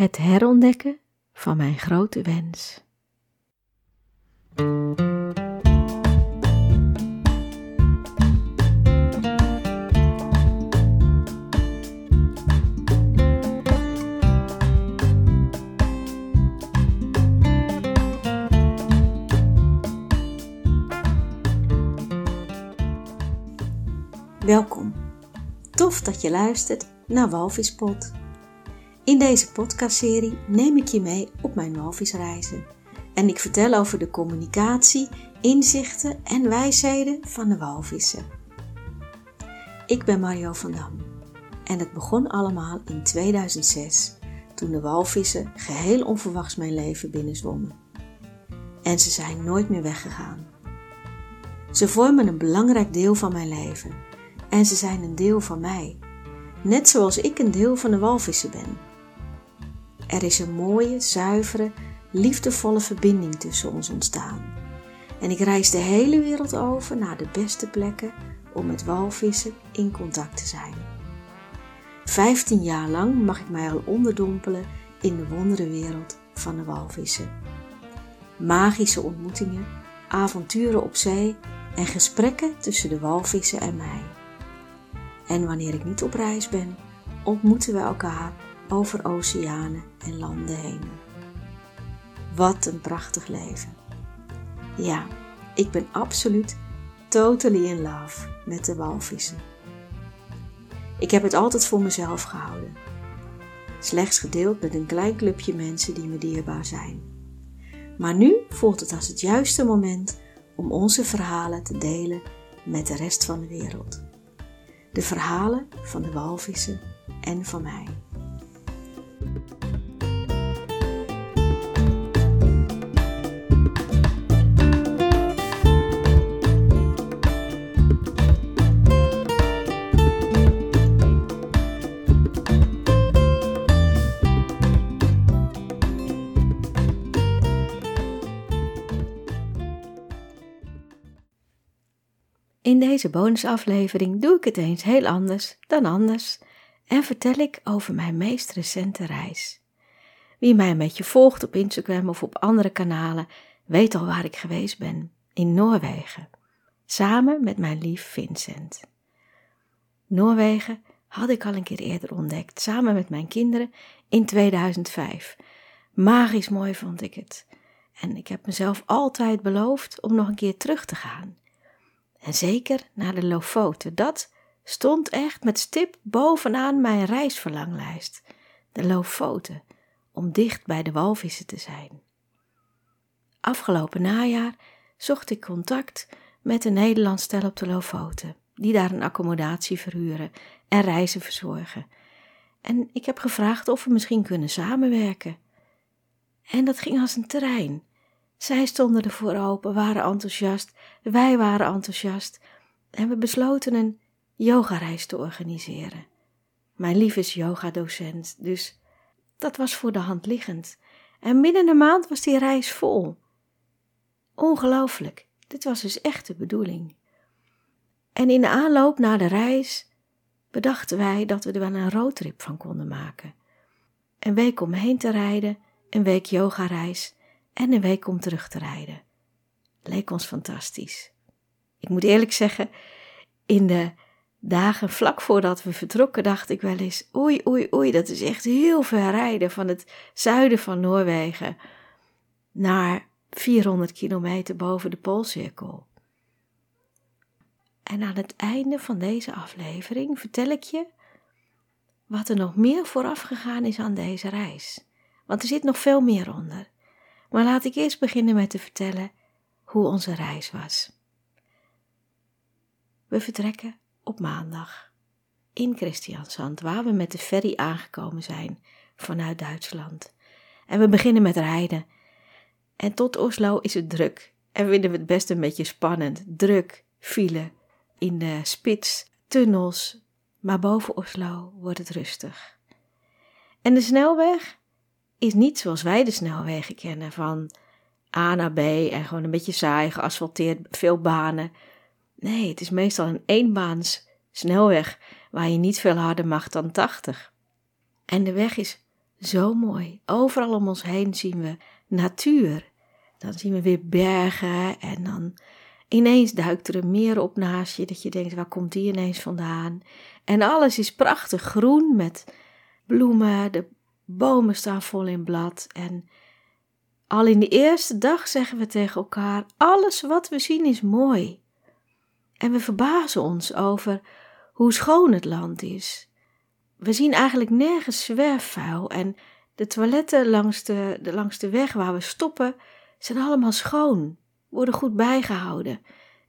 Het herontdekken van mijn grote wens. Welkom. Tof dat je luistert naar Walvispot. In deze podcastserie neem ik je mee op mijn walvisreizen. En ik vertel over de communicatie, inzichten en wijsheden van de walvissen. Ik ben Mario van Dam. En het begon allemaal in 2006, toen de walvissen geheel onverwachts mijn leven binnenzwommen. En ze zijn nooit meer weggegaan. Ze vormen een belangrijk deel van mijn leven en ze zijn een deel van mij, net zoals ik een deel van de walvissen ben. Er is een mooie, zuivere, liefdevolle verbinding tussen ons ontstaan. En ik reis de hele wereld over naar de beste plekken om met walvissen in contact te zijn. Vijftien jaar lang mag ik mij al onderdompelen in de wonderenwereld van de walvissen. Magische ontmoetingen, avonturen op zee en gesprekken tussen de walvissen en mij. En wanneer ik niet op reis ben, ontmoeten we elkaar over oceanen en landen heen. Wat een prachtig leven. Ja, ik ben absoluut totally in love met de walvissen. Ik heb het altijd voor mezelf gehouden. Slechts gedeeld met een klein clubje mensen die me dierbaar zijn. Maar nu voelt het als het juiste moment om onze verhalen te delen met de rest van de wereld. De verhalen van de walvissen en van mij. In deze bonusaflevering doe ik het eens heel anders dan anders en vertel ik over mijn meest recente reis. Wie mij een beetje volgt op Instagram of op andere kanalen, weet al waar ik geweest ben: in Noorwegen, samen met mijn lief Vincent. Noorwegen had ik al een keer eerder ontdekt, samen met mijn kinderen in 2005. Magisch mooi vond ik het. En ik heb mezelf altijd beloofd om nog een keer terug te gaan. En zeker naar de Lofoten. Dat stond echt met stip bovenaan mijn reisverlanglijst. De Lofoten, om dicht bij de walvissen te zijn. Afgelopen najaar zocht ik contact met een Nederlands stel op de Lofoten, die daar een accommodatie verhuren en reizen verzorgen. En ik heb gevraagd of we misschien kunnen samenwerken. En dat ging als een trein. Zij stonden ervoor open, waren enthousiast, wij waren enthousiast en we besloten een yogareis te organiseren. Mijn lief is yogadocent, dus dat was voor de hand liggend. En binnen een maand was die reis vol. Ongelooflijk, dit was dus echt de bedoeling. En in de aanloop naar de reis bedachten wij dat we er wel een roadtrip van konden maken. Een week om heen te rijden, een week yogareis en een week om terug te rijden. Leek ons fantastisch. Ik moet eerlijk zeggen, in de dagen vlak voordat we vertrokken dacht ik wel eens: oei, oei, oei, dat is echt heel ver rijden van het zuiden van Noorwegen naar 400 kilometer boven de Poolcirkel. En aan het einde van deze aflevering vertel ik je wat er nog meer vooraf gegaan is aan deze reis. Want er zit nog veel meer onder. Maar laat ik eerst beginnen met te vertellen hoe onze reis was. We vertrekken op maandag in Christiansand, waar we met de ferry aangekomen zijn vanuit Duitsland. En we beginnen met rijden. En tot Oslo is het druk. En vinden we het best een beetje spannend. Druk, file, in de spits, tunnels. Maar boven Oslo wordt het rustig. En de snelweg is niet zoals wij de snelwegen kennen van A naar B en gewoon een beetje saai, geasfalteerd, veel banen. Nee, het is meestal een eenbaans snelweg waar je niet veel harder mag dan 80. En de weg is zo mooi. Overal om ons heen zien we natuur. Dan zien we weer bergen en dan ineens duikt er een meer op naast je dat je denkt waar komt die ineens vandaan? En alles is prachtig groen met bloemen, de bomen staan vol in blad en al in de eerste dag zeggen we tegen elkaar: alles wat we zien is mooi. En we verbazen ons over hoe schoon het land is. We zien eigenlijk nergens zwerfvuil en de toiletten langs de, de, langs de weg waar we stoppen zijn allemaal schoon, worden goed bijgehouden.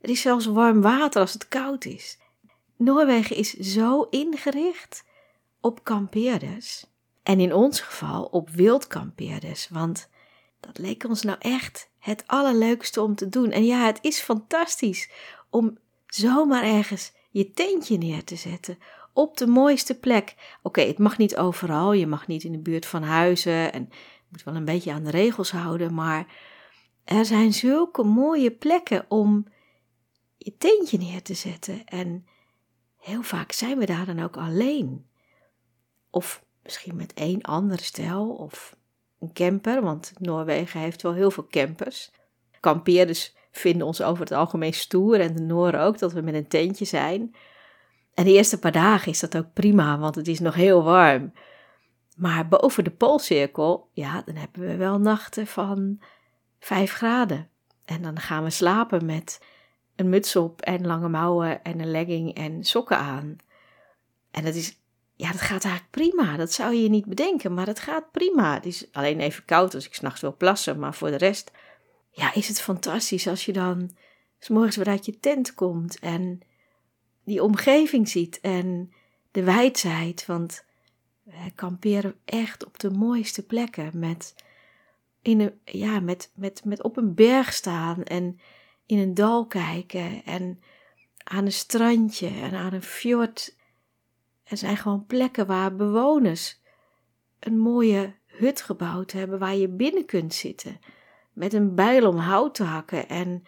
Er is zelfs warm water als het koud is. Noorwegen is zo ingericht op kampeerders. En in ons geval op wildkampeerders, want dat leek ons nou echt het allerleukste om te doen. En ja, het is fantastisch om zomaar ergens je tentje neer te zetten op de mooiste plek. Oké, het mag niet overal, je mag niet in de buurt van huizen en je moet wel een beetje aan de regels houden, maar er zijn zulke mooie plekken om je tentje neer te zetten. En heel vaak zijn we daar dan ook alleen. Of misschien met één andere stel of een camper, want Noorwegen heeft wel heel veel campers. Kampeerders vinden ons over het algemeen stoer en de Nooren ook, dat we met een tentje zijn. En de eerste paar dagen is dat ook prima, want het is nog heel warm. Maar boven de poolcirkel, ja, dan hebben we wel nachten van 5 graden. En dan gaan we slapen met een muts op en lange mouwen en een legging en sokken aan. En dat is, ja, dat gaat eigenlijk prima. Dat zou je niet bedenken, maar het gaat prima. Het is alleen even koud als ik s'nachts wil plassen, maar voor de rest, ja, is het fantastisch als je dan s morgens weer uit je tent komt en die omgeving ziet en de wijdheid. Want we kamperen echt op de mooiste plekken met, in een, ja, met, met, met op een berg staan en in een dal kijken en aan een strandje en aan een fjord. Er zijn gewoon plekken waar bewoners een mooie hut gebouwd hebben waar je binnen kunt zitten. Met een bijl om hout te hakken en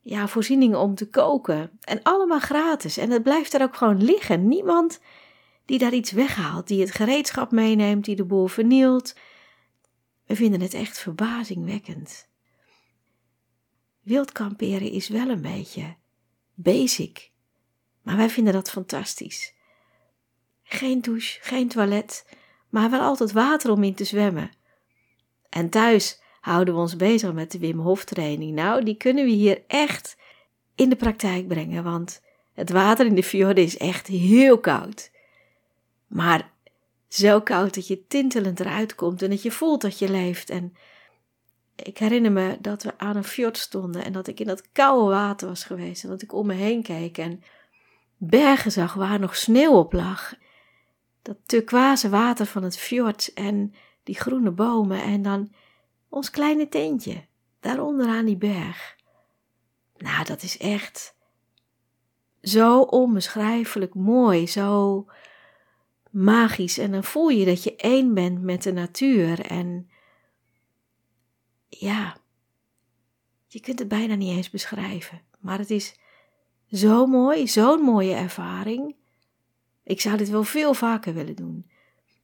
ja, voorzieningen om te koken. En allemaal gratis. En het blijft er ook gewoon liggen. Niemand die daar iets weghaalt, die het gereedschap meeneemt, die de boel vernielt. We vinden het echt verbazingwekkend. Wild kamperen is wel een beetje basic, maar wij vinden dat fantastisch. Geen douche, geen toilet, maar wel altijd water om in te zwemmen. En thuis houden we ons bezig met de Wim Hof training. Nou, die kunnen we hier echt in de praktijk brengen, want het water in de fjorden is echt heel koud. Maar zo koud dat je tintelend eruit komt en dat je voelt dat je leeft. En ik herinner me dat we aan een fjord stonden en dat ik in dat koude water was geweest en dat ik om me heen keek en bergen zag waar nog sneeuw op lag. Dat turquoise water van het fjord en die groene bomen en dan ons kleine tentje, daaronder aan die berg. Nou, dat is echt zo onbeschrijfelijk mooi, zo magisch. En dan voel je dat je één bent met de natuur. En ja, je kunt het bijna niet eens beschrijven. Maar het is zo mooi, zo'n mooie ervaring. Ik zou dit wel veel vaker willen doen.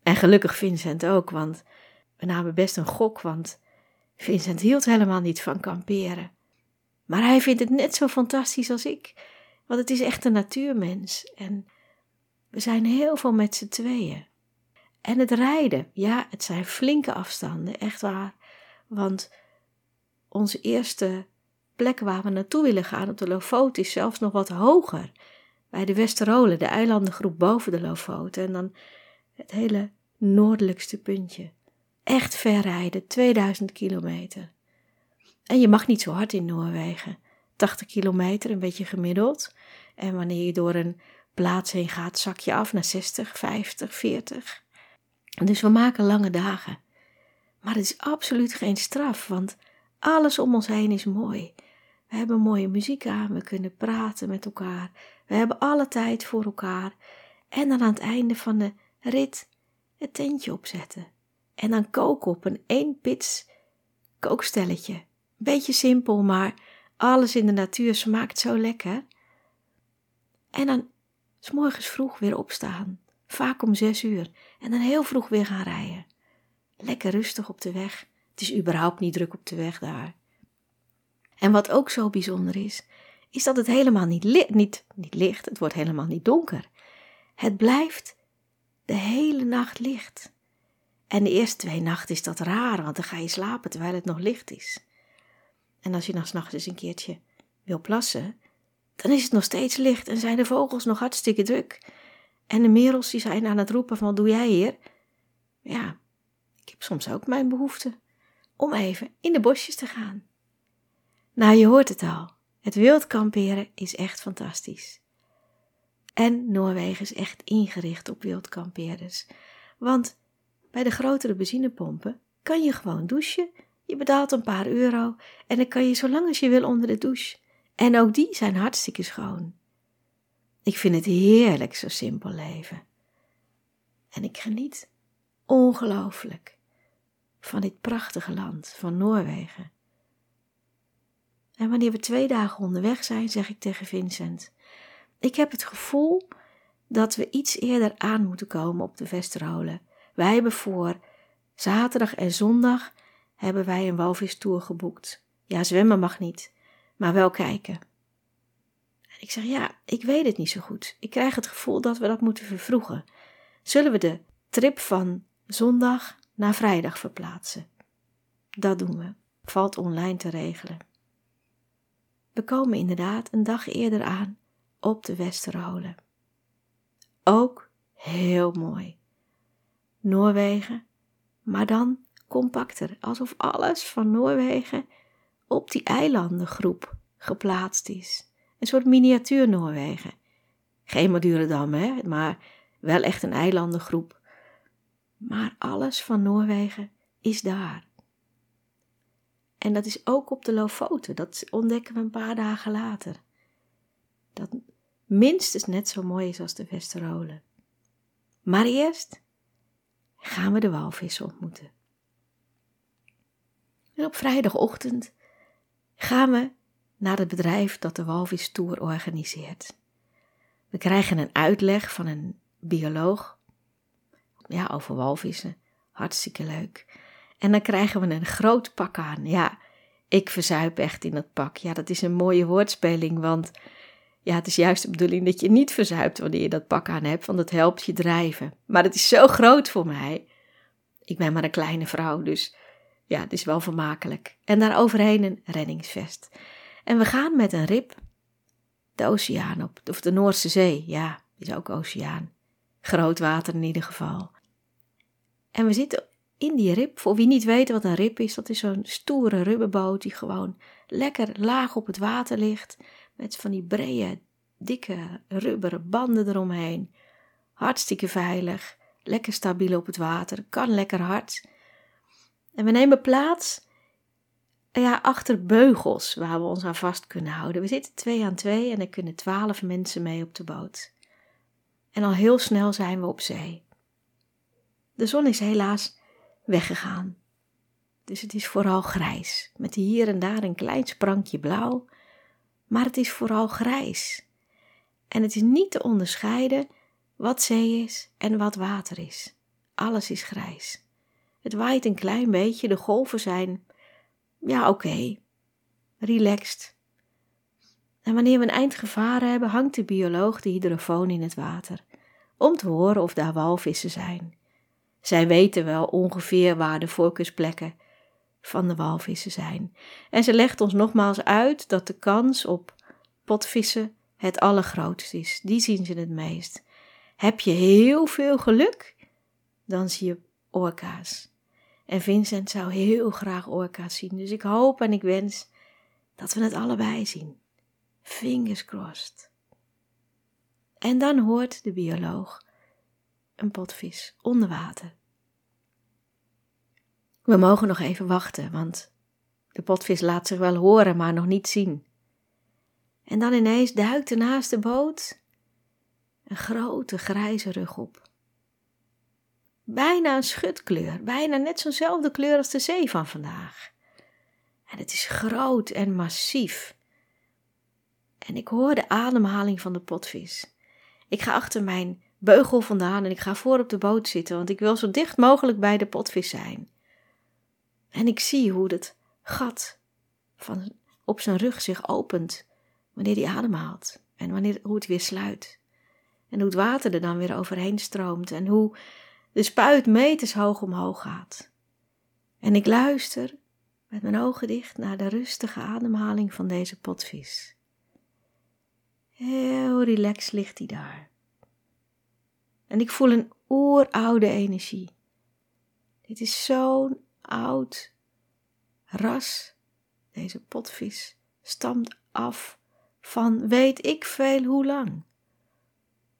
En gelukkig Vincent ook, want we namen best een gok, want Vincent hield helemaal niet van kamperen. Maar hij vindt het net zo fantastisch als ik, want het is echt een natuurmens en we zijn heel veel met z'n tweeën. En het rijden, ja, het zijn flinke afstanden, echt waar. Want onze eerste plek waar we naartoe willen gaan op de Lofoot is zelfs nog wat hoger. Bij de Westerolen, de eilandengroep boven de Lofoot. En dan het hele noordelijkste puntje echt ver rijden, 2000 kilometer. En je mag niet zo hard in Noorwegen. 80 kilometer, een beetje gemiddeld. En wanneer je door een plaats heen gaat, zak je af naar 60, 50, 40. Dus we maken lange dagen. Maar het is absoluut geen straf, want alles om ons heen is mooi. We hebben mooie muziek aan, we kunnen praten met elkaar. We hebben alle tijd voor elkaar. En dan aan het einde van de rit het tentje opzetten en dan koken op een eenpits kookstelletje. Beetje simpel, maar alles in de natuur smaakt zo lekker. En dan s morgens vroeg weer opstaan, vaak om zes uur, en dan heel vroeg weer gaan rijden. Lekker rustig op de weg. Het is überhaupt niet druk op de weg daar. En wat ook zo bijzonder is, is dat het helemaal niet, li niet, niet licht, het wordt helemaal niet donker. Het blijft de hele nacht licht. En de eerste twee nachten is dat raar, want dan ga je slapen terwijl het nog licht is. En als je dan s'nachts eens een keertje wil plassen, dan is het nog steeds licht en zijn de vogels nog hartstikke druk. En de merels die zijn aan het roepen van, doe jij hier? Ja, ik heb soms ook mijn behoefte om even in de bosjes te gaan. Nou, je hoort het al. Het wild kamperen is echt fantastisch. En Noorwegen is echt ingericht op wildkampeerders. Want bij de grotere benzinepompen kan je gewoon douchen. Je betaalt een paar euro en dan kan je zo lang als je wil onder de douche. En ook die zijn hartstikke schoon. Ik vind het heerlijk zo simpel leven. En ik geniet ongelooflijk van dit prachtige land, van Noorwegen. En wanneer we twee dagen onderweg zijn, zeg ik tegen Vincent: Ik heb het gevoel dat we iets eerder aan moeten komen op de Vesterholen. Wij hebben voor zaterdag en zondag hebben wij een walvistour geboekt. Ja, zwemmen mag niet, maar wel kijken. En ik zeg: Ja, ik weet het niet zo goed. Ik krijg het gevoel dat we dat moeten vervroegen. Zullen we de trip van zondag naar vrijdag verplaatsen? Dat doen we. Valt online te regelen. We komen inderdaad een dag eerder aan op de Westerholen. Ook heel mooi. Noorwegen, maar dan compacter, alsof alles van Noorwegen op die eilandengroep geplaatst is. Een soort miniatuur Noorwegen. Geen Madurodam, hè, maar wel echt een eilandengroep. Maar alles van Noorwegen is daar. En dat is ook op de Lofoten. Dat ontdekken we een paar dagen later. Dat minstens net zo mooi is als de Westerholen. Maar eerst gaan we de walvissen ontmoeten. En op vrijdagochtend gaan we naar het bedrijf dat de Walvis Tour organiseert. We krijgen een uitleg van een bioloog ja, over walvissen. Hartstikke leuk. En dan krijgen we een groot pak aan. Ja, ik verzuip echt in dat pak. Ja, dat is een mooie woordspeling, want ja, het is juist de bedoeling dat je niet verzuipt wanneer je dat pak aan hebt, want het helpt je drijven. Maar het is zo groot voor mij. Ik ben maar een kleine vrouw, dus ja, het is wel vermakelijk. En daar overheen een reddingsvest. En we gaan met een rib de oceaan op, of de Noordse Zee, ja, is ook oceaan. Groot water in ieder geval. En we zitten in die rib. Voor wie niet weet wat een rib is, dat is zo'n stoere rubberboot die gewoon lekker laag op het water ligt. Met van die brede, dikke rubberen banden eromheen. Hartstikke veilig, lekker stabiel op het water, kan lekker hard. En we nemen plaats ja, achter beugels waar we ons aan vast kunnen houden. We zitten twee aan twee en er kunnen twaalf mensen mee op de boot. En al heel snel zijn we op zee. De zon is helaas weggegaan. Dus het is vooral grijs, met hier en daar een klein sprankje blauw, maar het is vooral grijs. En het is niet te onderscheiden wat zee is en wat water is. Alles is grijs. Het waait een klein beetje, de golven zijn, ja oké, relaxed. En wanneer we een eind gevaren hebben, hangt de bioloog de hydrofoon in het water, om te horen of daar walvissen zijn. Zij weten wel ongeveer waar de voorkeursplekken van de walvissen zijn. En ze legt ons nogmaals uit dat de kans op potvissen het allergrootst is. Die zien ze het meest. Heb je heel veel geluk, dan zie je orka's. En Vincent zou heel graag orka's zien. Dus ik hoop en ik wens dat we het allebei zien. Fingers crossed. En dan hoort de bioloog een potvis onder water. We mogen nog even wachten, want de potvis laat zich wel horen, maar nog niet zien. En dan ineens duikt er naast de boot een grote grijze rug op. Bijna een schutkleur, bijna net zo'nzelfde kleur als de zee van vandaag. En het is groot en massief. En ik hoor de ademhaling van de potvis. Ik ga achter mijn beugel vandaan en ik ga voor op de boot zitten, want ik wil zo dicht mogelijk bij de potvis zijn. En ik zie hoe het gat van, op zijn rug zich opent wanneer hij ademhaalt en wanneer, hoe het weer sluit. En hoe het water er dan weer overheen stroomt en hoe de spuit meters hoog omhoog gaat. En ik luister met mijn ogen dicht naar de rustige ademhaling van deze potvis. Heel relaxed ligt hij daar. En ik voel een oeroude energie. Dit is zo'n oud ras. Deze potvis stamt af van weet ik veel hoe lang.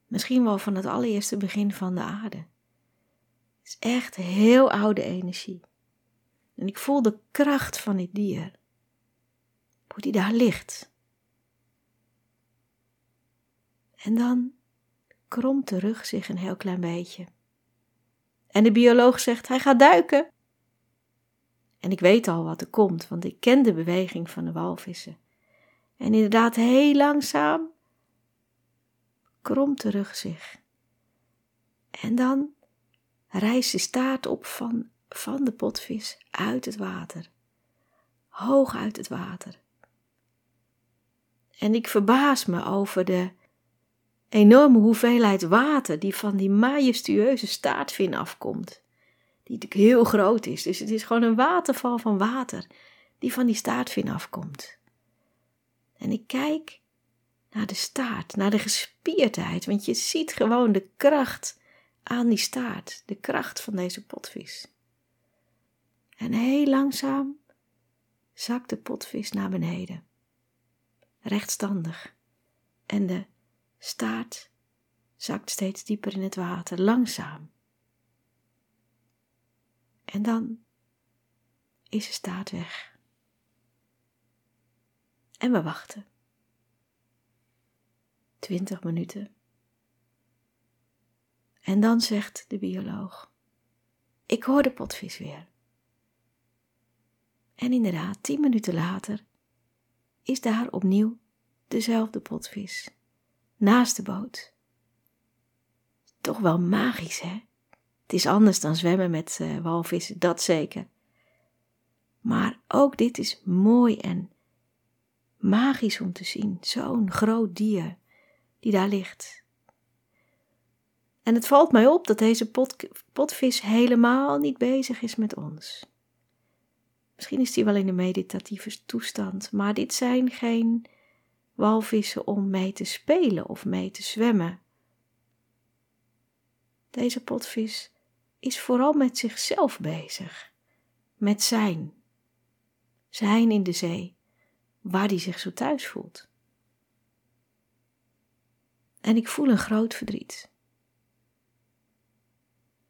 Misschien wel van het allereerste begin van de aarde. Het is echt heel oude energie. En ik voel de kracht van dit dier. Hoe die daar ligt. En dan kromt de rug zich een heel klein beetje. En de bioloog zegt: hij gaat duiken. En ik weet al wat er komt, want ik ken de beweging van de walvissen. En inderdaad, heel langzaam kromt de rug zich. En dan rijst de staart op van, van de potvis uit het water. Hoog uit het water. En ik verbaas me over de enorme hoeveelheid water die van die majestueuze staartvin afkomt. Die natuurlijk heel groot is. Dus het is gewoon een waterval van water die van die staartvin afkomt. En ik kijk naar de staart, naar de gespierdheid, want je ziet gewoon de kracht aan die staart, de kracht van deze potvis. En heel langzaam zakt de potvis naar beneden, rechtstandig. En de staart zakt steeds dieper in het water, langzaam. En dan is de staart weg. En we wachten. Twintig minuten. En dan zegt de bioloog: Ik hoor de potvis weer. En inderdaad, tien minuten later is daar opnieuw dezelfde potvis naast de boot. Toch wel magisch, hè? Het is anders dan zwemmen met uh, walvissen, dat zeker. Maar ook dit is mooi en magisch om te zien. Zo'n groot dier die daar ligt. En het valt mij op dat deze pot, potvis helemaal niet bezig is met ons. Misschien is hij wel in een meditatieve toestand, maar dit zijn geen walvissen om mee te spelen of mee te zwemmen. Deze potvis is vooral met zichzelf bezig, met zijn. Zijn in de zee, waar hij zich zo thuis voelt. En ik voel een groot verdriet.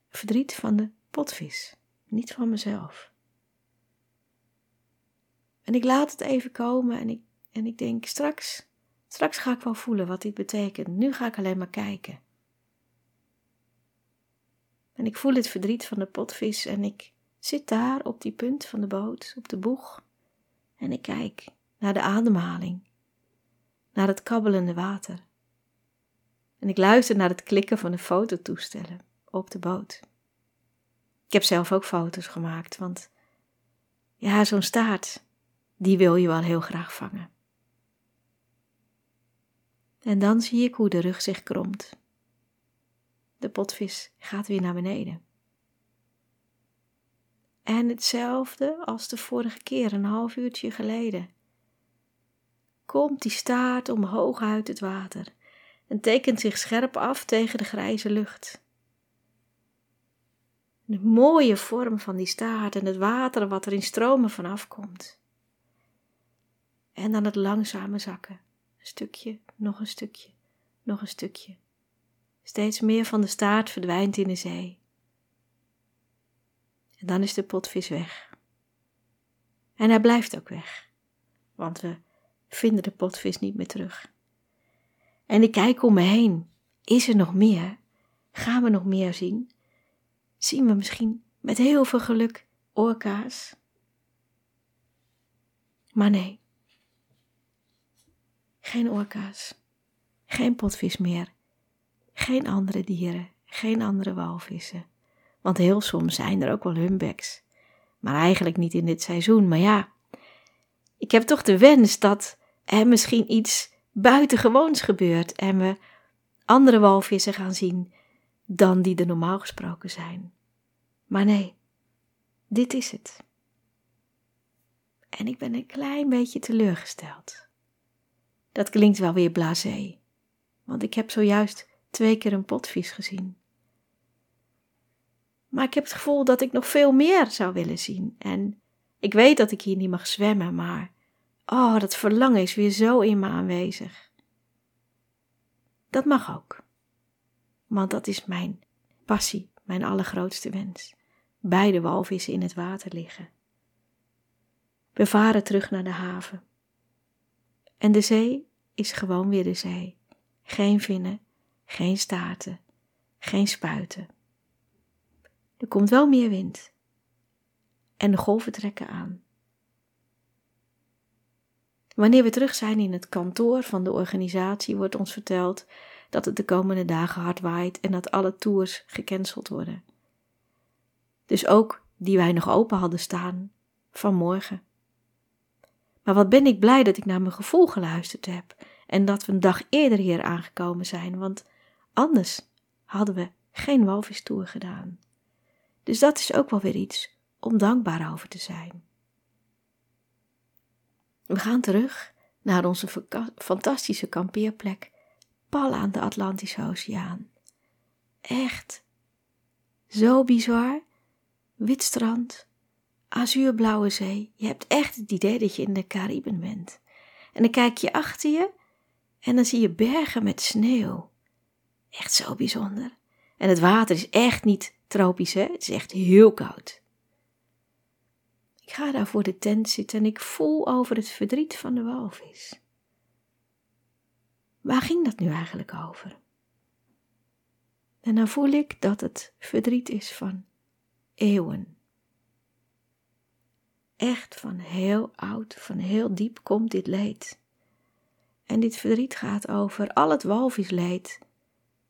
Verdriet van de potvis, niet van mezelf. En ik laat het even komen en ik en ik denk, straks, straks ga ik wel voelen wat dit betekent. Nu ga ik alleen maar kijken. En ik voel het verdriet van de potvis en ik zit daar op die punt van de boot, op de boeg. En ik kijk naar de ademhaling, naar het kabbelende water. En ik luister naar het klikken van de fototoestellen op de boot. Ik heb zelf ook foto's gemaakt, want ja, zo'n staart, die wil je wel heel graag vangen. En dan zie ik hoe de rug zich kromt. De potvis gaat weer naar beneden. En hetzelfde als de vorige keer, een half uurtje geleden. Komt die staart omhoog uit het water en tekent zich scherp af tegen de grijze lucht. De mooie vorm van die staart en het water wat er in stromen vanaf komt. En dan het langzame zakken. Een stukje, nog een stukje, nog een stukje. Steeds meer van de staart verdwijnt in de zee. En dan is de potvis weg. En hij blijft ook weg, want we vinden de potvis niet meer terug. En ik kijk om me heen. Is er nog meer? Gaan we nog meer zien? Zien we misschien met heel veel geluk orka's? Maar nee, geen orka's, geen potvis meer, geen andere dieren, geen andere walvissen. Want heel soms zijn er ook wel humpbacks. Maar eigenlijk niet in dit seizoen. Maar ja, ik heb toch de wens dat er misschien iets buitengewoons gebeurt en we andere walvissen gaan zien dan die er normaal gesproken zijn. Maar nee, dit is het. En ik ben een klein beetje teleurgesteld. Dat klinkt wel weer blasé, want ik heb zojuist twee keer een potvis gezien. Maar ik heb het gevoel dat ik nog veel meer zou willen zien. En ik weet dat ik hier niet mag zwemmen, maar oh, dat verlangen is weer zo in me aanwezig. Dat mag ook. Want dat is mijn passie, mijn allergrootste wens. Beide walvissen in het water liggen. We varen terug naar de haven. En de zee is gewoon weer de zee. Geen vinnen, geen staarten, geen spuiten. Er komt wel meer wind. En de golven trekken aan. Wanneer we terug zijn in het kantoor van de organisatie, wordt ons verteld dat het de komende dagen hard waait en dat alle tours gecanceld worden. Dus ook die wij nog open hadden staan vanmorgen. Maar wat ben ik blij dat ik naar mijn gevoel geluisterd heb en dat we een dag eerder hier aangekomen zijn, want anders hadden we geen walvistoer gedaan. Dus dat is ook wel weer iets om dankbaar over te zijn. We gaan terug naar onze fantastische kampeerplek, pal aan de Atlantische Oceaan. Echt zo bizar. Wit strand, azuurblauwe zee. Je hebt echt het idee dat je in de Cariben bent. En dan kijk je achter je en dan zie je bergen met sneeuw. Echt zo bijzonder. En het water is echt niet tropisch, hè? Het is echt heel koud. Ik ga daar voor de tent zitten en ik voel over het verdriet van de walvis. Waar ging dat nu eigenlijk over? En dan voel ik dat het verdriet is van eeuwen. Echt van heel oud, van heel diep komt dit leed. En dit verdriet gaat over al het walvisleed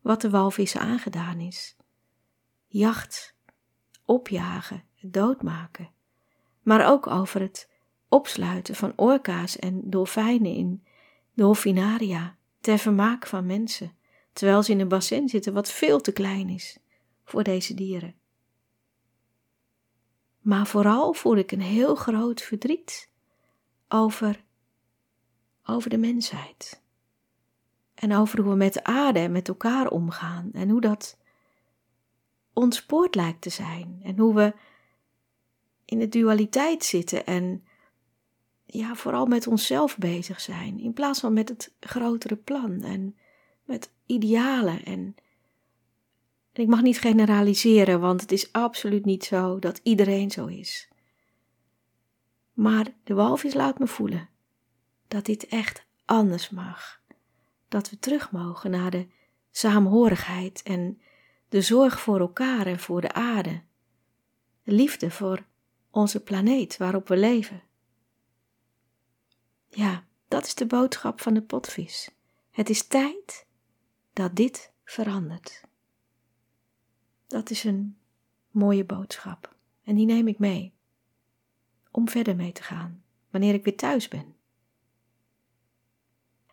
wat de walvissen aangedaan is. Jacht, opjagen, doodmaken. Maar ook over het opsluiten van orka's en dolfijnen in dolfinaria ter vermaak van mensen, terwijl ze in een bassin zitten wat veel te klein is voor deze dieren. Maar vooral voel ik een heel groot verdriet over, over de mensheid. En over hoe we met de aarde en met elkaar omgaan. En hoe dat ontspoord lijkt te zijn. En hoe we in de dualiteit zitten en ja, vooral met onszelf bezig zijn. In plaats van met het grotere plan en met idealen. En, en ik mag niet generaliseren, want het is absoluut niet zo dat iedereen zo is. Maar de walvis laat me voelen dat dit echt anders mag dat we terug mogen naar de saamhorigheid en de zorg voor elkaar en voor de aarde. De liefde voor onze planeet waarop we leven. Ja, dat is de boodschap van de potvis. Het is tijd dat dit verandert. Dat is een mooie boodschap en die neem ik mee om verder mee te gaan wanneer ik weer thuis ben.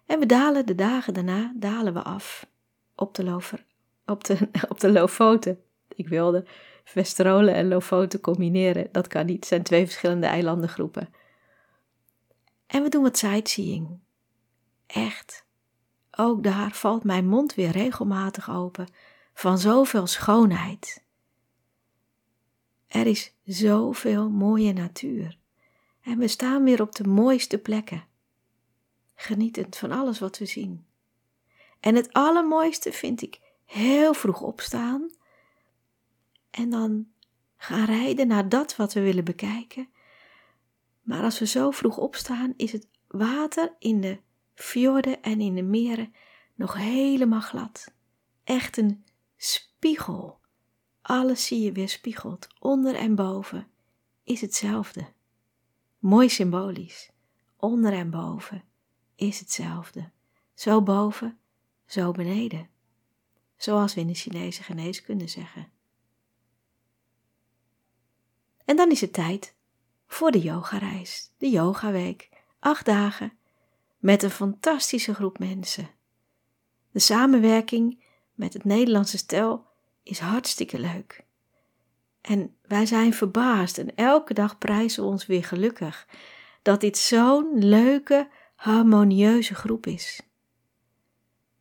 En we dalen de dagen daarna, dalen we af op de, lover, op de, op de Lofoten. Ik wilde Vesterolen en Lofoten combineren. Dat kan niet, het zijn twee verschillende eilandengroepen. En we doen wat sightseeing. Echt. Ook daar valt mijn mond weer regelmatig open van zoveel schoonheid. Er is zoveel mooie natuur. En we staan weer op de mooiste plekken genietend van alles wat we zien. En het allermooiste vind ik heel vroeg opstaan en dan gaan rijden naar dat wat we willen bekijken. Maar als we zo vroeg opstaan, is het water in de fjorden en in de meren nog helemaal glad. Echt een spiegel. Alles zie je weer spiegeld, onder en boven is hetzelfde. Mooi symbolisch, onder en boven is hetzelfde. Zo boven, zo beneden. zoals we in de Chinese geneeskunde zeggen. En dan is het tijd voor de yogareis, de yogaweek, acht dagen, met een fantastische groep mensen. De samenwerking met het Nederlandse stel is hartstikke leuk. En wij zijn verbaasd en elke dag prijzen we ons weer gelukkig dat dit zo'n leuke, harmonieuze groep is.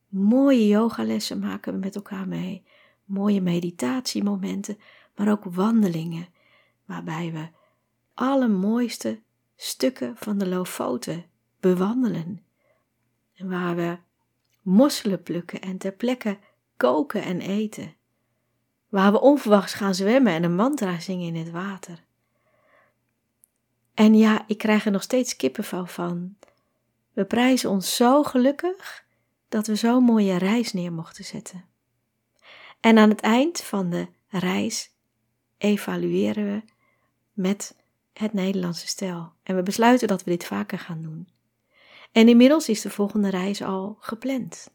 Mooie yogalessen maken we met elkaar mee, mooie meditatiemomenten, maar ook wandelingen, waarbij we alle mooiste stukken van de Lofoten bewandelen. En waar we mosselen plukken en ter plekke koken en eten. Waar we onverwachts gaan zwemmen en een mantra zingen in het water. En ja, ik krijg er nog steeds kippenvel van. We prijzen ons zo gelukkig dat we zo'n mooie reis neer mochten zetten. En aan het eind van de reis evalueren we met het Nederlandse stel. En we besluiten dat we dit vaker gaan doen. En inmiddels is de volgende reis al gepland.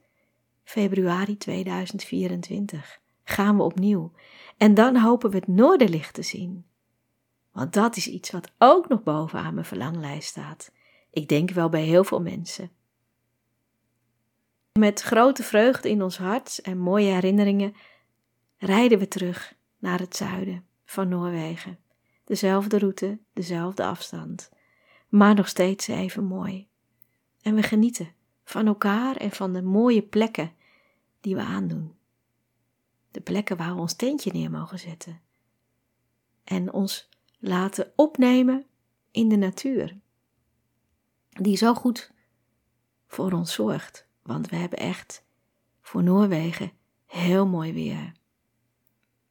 Februari 2024 gaan we opnieuw. En dan hopen we het noorderlicht te zien. Want dat is iets wat ook nog bovenaan mijn verlanglijst staat. Ik denk wel bij heel veel mensen. Met grote vreugde in ons hart en mooie herinneringen rijden we terug naar het zuiden van Noorwegen. Dezelfde route, dezelfde afstand, maar nog steeds even mooi. En we genieten van elkaar en van de mooie plekken die we aandoen. De plekken waar we ons tentje neer mogen zetten. En ons laten opnemen in de natuur. Die zo goed voor ons zorgt. Want we hebben echt voor Noorwegen heel mooi weer.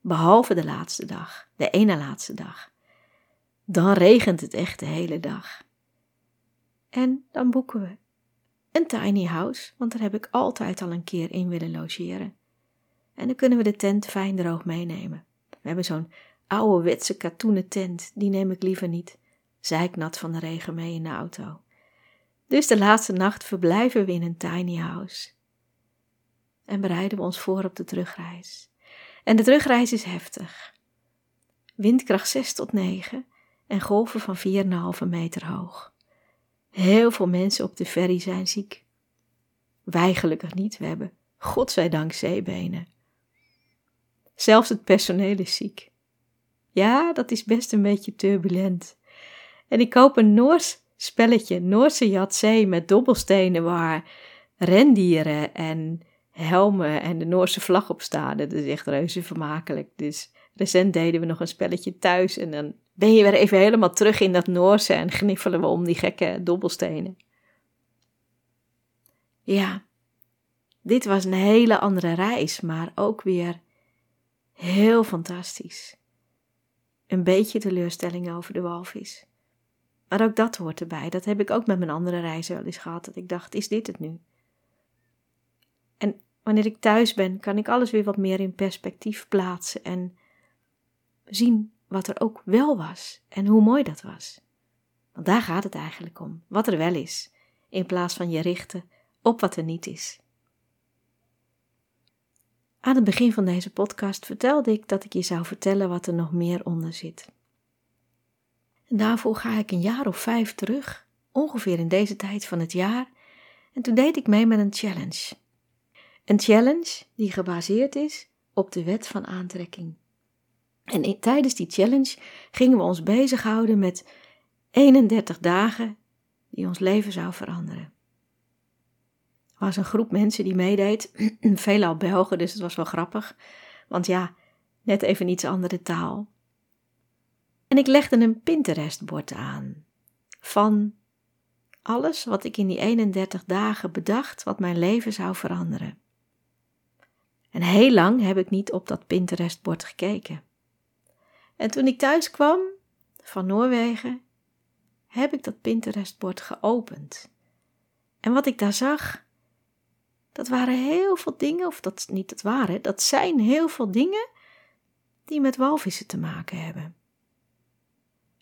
Behalve de laatste dag, de ene laatste dag. Dan regent het echt de hele dag. En dan boeken we een tiny house, want daar heb ik altijd al een keer in willen logeren. En dan kunnen we de tent fijn droog meenemen. We hebben zo'n ouderwetse katoenen tent, die neem ik liever niet. Zijknat van de regen mee in de auto. Dus de laatste nacht verblijven we in een tiny house. En bereiden we ons voor op de terugreis. En de terugreis is heftig. Windkracht 6 tot 9 en golven van 4,5 meter hoog. Heel veel mensen op de ferry zijn ziek. Wij gelukkig niet, we hebben godzijdank zeebenen. Zelfs het personeel is ziek. Ja, dat is best een beetje turbulent. En ik koop een Noors spelletje, Noorse Yatzee met dobbelstenen waar rendieren en helmen en de Noorse vlag op staan. Dat is echt reuze vermakelijk. Dus recent deden we nog een spelletje thuis en dan ben je weer even helemaal terug in dat Noorse en gniffelen we om die gekke dobbelstenen. Ja, dit was een hele andere reis, maar ook weer heel fantastisch. Een beetje teleurstelling over de walvis. Maar ook dat hoort erbij. Dat heb ik ook met mijn andere reizen wel eens gehad. Dat ik dacht, is dit het nu? En wanneer ik thuis ben, kan ik alles weer wat meer in perspectief plaatsen en zien wat er ook wel was en hoe mooi dat was. Want daar gaat het eigenlijk om, wat er wel is, in plaats van je richten op wat er niet is. Aan het begin van deze podcast vertelde ik dat ik je zou vertellen wat er nog meer onder zit. En daarvoor ga ik een jaar of vijf terug, ongeveer in deze tijd van het jaar, en toen deed ik mee met een challenge. Een challenge die gebaseerd is op de wet van aantrekking. En tijdens die challenge gingen we ons bezighouden met 31 dagen die ons leven zou veranderen. Er was een groep mensen die meedeed, veelal Belgen, dus het was wel grappig. Want ja, net even iets andere taal. En ik legde een Pinterest-bord aan van alles wat ik in die 31 dagen bedacht wat mijn leven zou veranderen. En heel lang heb ik niet op dat Pinterest-bord gekeken. En toen ik thuis kwam van Noorwegen, heb ik dat Pinterest-bord geopend. En wat ik daar zag, dat waren heel veel dingen, of dat niet dat waren, dat zijn heel veel dingen die met walvissen te maken hebben.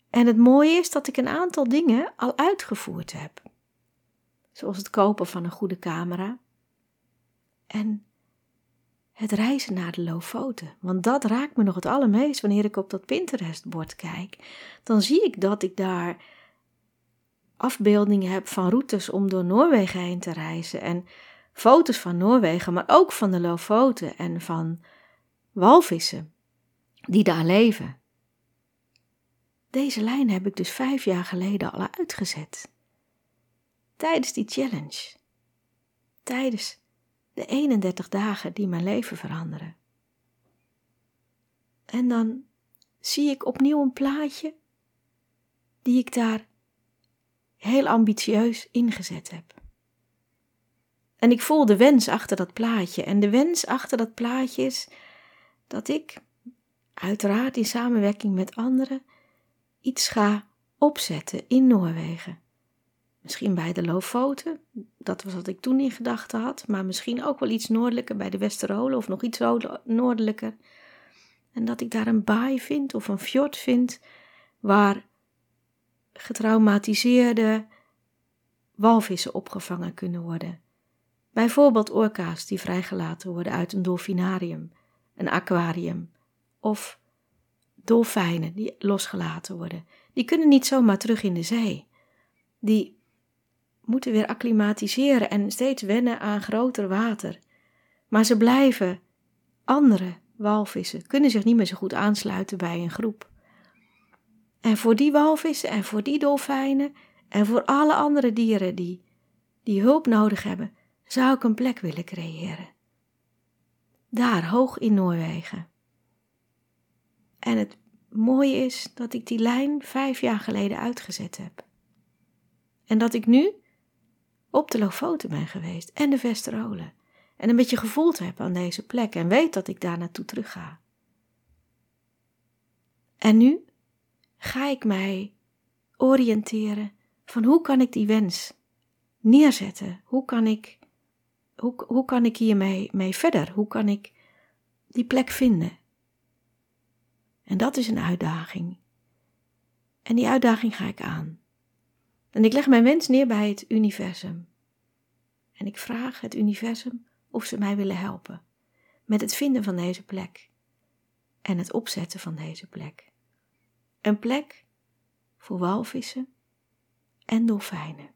En het mooie is dat ik een aantal dingen al uitgevoerd heb. Zoals het kopen van een goede camera. En het reizen naar de Lofoten. Want dat raakt me nog het allermeest wanneer ik op dat Pinterest-bord kijk. Dan zie ik dat ik daar afbeeldingen heb van routes om door Noorwegen heen te reizen. En foto's van Noorwegen, maar ook van de Lofoten en van walvissen die daar leven. Deze lijn heb ik dus vijf jaar geleden al uitgezet. Tijdens die challenge. Tijdens de 31 dagen die mijn leven veranderen. En dan zie ik opnieuw een plaatje die ik daar heel ambitieus ingezet heb. En ik voel de wens achter dat plaatje. En de wens achter dat plaatje is dat ik, uiteraard in samenwerking met anderen, iets ga opzetten in Noorwegen. Misschien bij de Lofoten, dat was wat ik toen in gedachten had, maar misschien ook wel iets noordelijker bij de Westerolen of nog iets noordelijker. En dat ik daar een baai vind of een fjord vind waar getraumatiseerde walvissen opgevangen kunnen worden. Bijvoorbeeld orka's die vrijgelaten worden uit een dolfinarium, een aquarium of dolfijnen die losgelaten worden. Die kunnen niet zomaar terug in de zee. Die moeten weer acclimatiseren en steeds wennen aan groter water. Maar ze blijven andere walvissen, kunnen zich niet meer zo goed aansluiten bij een groep. En voor die walvissen en voor die dolfijnen en voor alle andere dieren die, die hulp nodig hebben, zou ik een plek willen creëren. Daar, hoog in Noorwegen. En het mooie is dat ik die lijn vijf jaar geleden uitgezet heb. En dat ik nu op de Lofoten ben geweest en de Vesterolen. En een beetje gevoeld heb aan deze plek en weet dat ik daar naartoe terug ga. En nu ga ik mij oriënteren van hoe kan ik die wens neerzetten? Hoe kan ik, hoe, hoe kan ik hiermee mee verder? Hoe kan ik die plek vinden? En dat is een uitdaging. En die uitdaging ga ik aan. En ik leg mijn wens neer bij het universum. En ik vraag het universum of ze mij willen helpen met het vinden van deze plek en het opzetten van deze plek. Een plek voor walvissen en dolfijnen.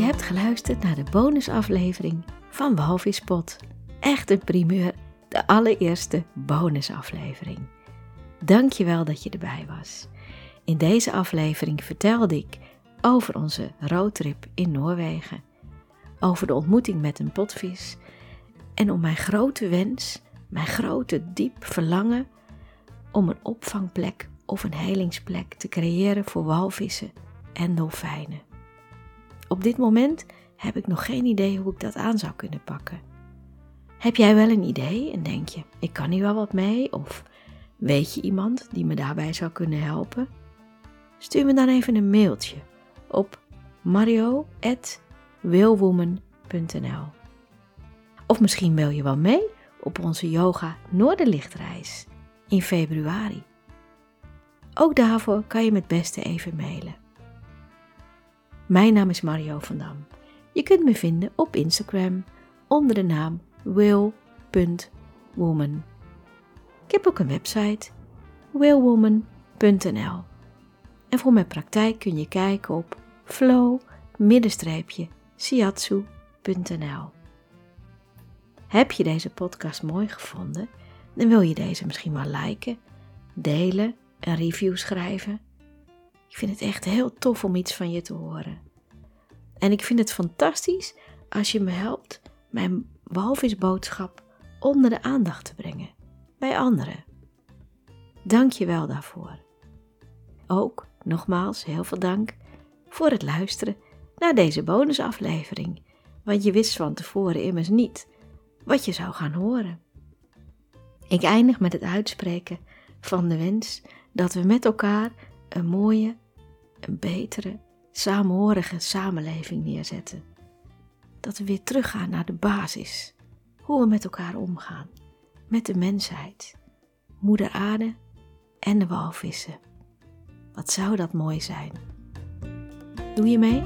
Je hebt geluisterd naar de bonusaflevering van Walvispot. Echt een primeur, de allereerste bonusaflevering. Dankjewel dat je erbij was. In deze aflevering vertelde ik over onze roadtrip in Noorwegen, over de ontmoeting met een potvis en om mijn grote wens, mijn grote diep verlangen om een opvangplek of een helingsplek te creëren voor walvissen en dolfijnen. Op dit moment heb ik nog geen idee hoe ik dat aan zou kunnen pakken. Heb jij wel een idee en denk je, ik kan hier wel wat mee? Of weet je iemand die me daarbij zou kunnen helpen? Stuur me dan even een mailtje op mario.willwoman.nl Of misschien wil je wel mee op onze Yoga Noorderlichtreis in februari. Ook daarvoor kan je me het beste even mailen. Mijn naam is Mario van Dam. Je kunt me vinden op Instagram onder de naam will.woman. Ik heb ook een website willwoman.nl. En voor mijn praktijk kun je kijken op flow-siatsu.nl. Heb je deze podcast mooi gevonden? Dan wil je deze misschien wel liken, delen, een review schrijven. Ik vind het echt heel tof om iets van je te horen. En ik vind het fantastisch als je me helpt mijn walvisboodschap onder de aandacht te brengen bij anderen. Dank je wel daarvoor. Ook nogmaals heel veel dank voor het luisteren naar deze bonusaflevering, want je wist van tevoren immers niet wat je zou gaan horen. Ik eindig met het uitspreken van de wens dat we met elkaar een mooie, een betere samenhorige samenleving neerzetten. Dat we weer teruggaan naar de basis. Hoe we met elkaar omgaan. Met de mensheid. Moeder aarde en de walvissen. Wat zou dat mooi zijn. Doe je mee?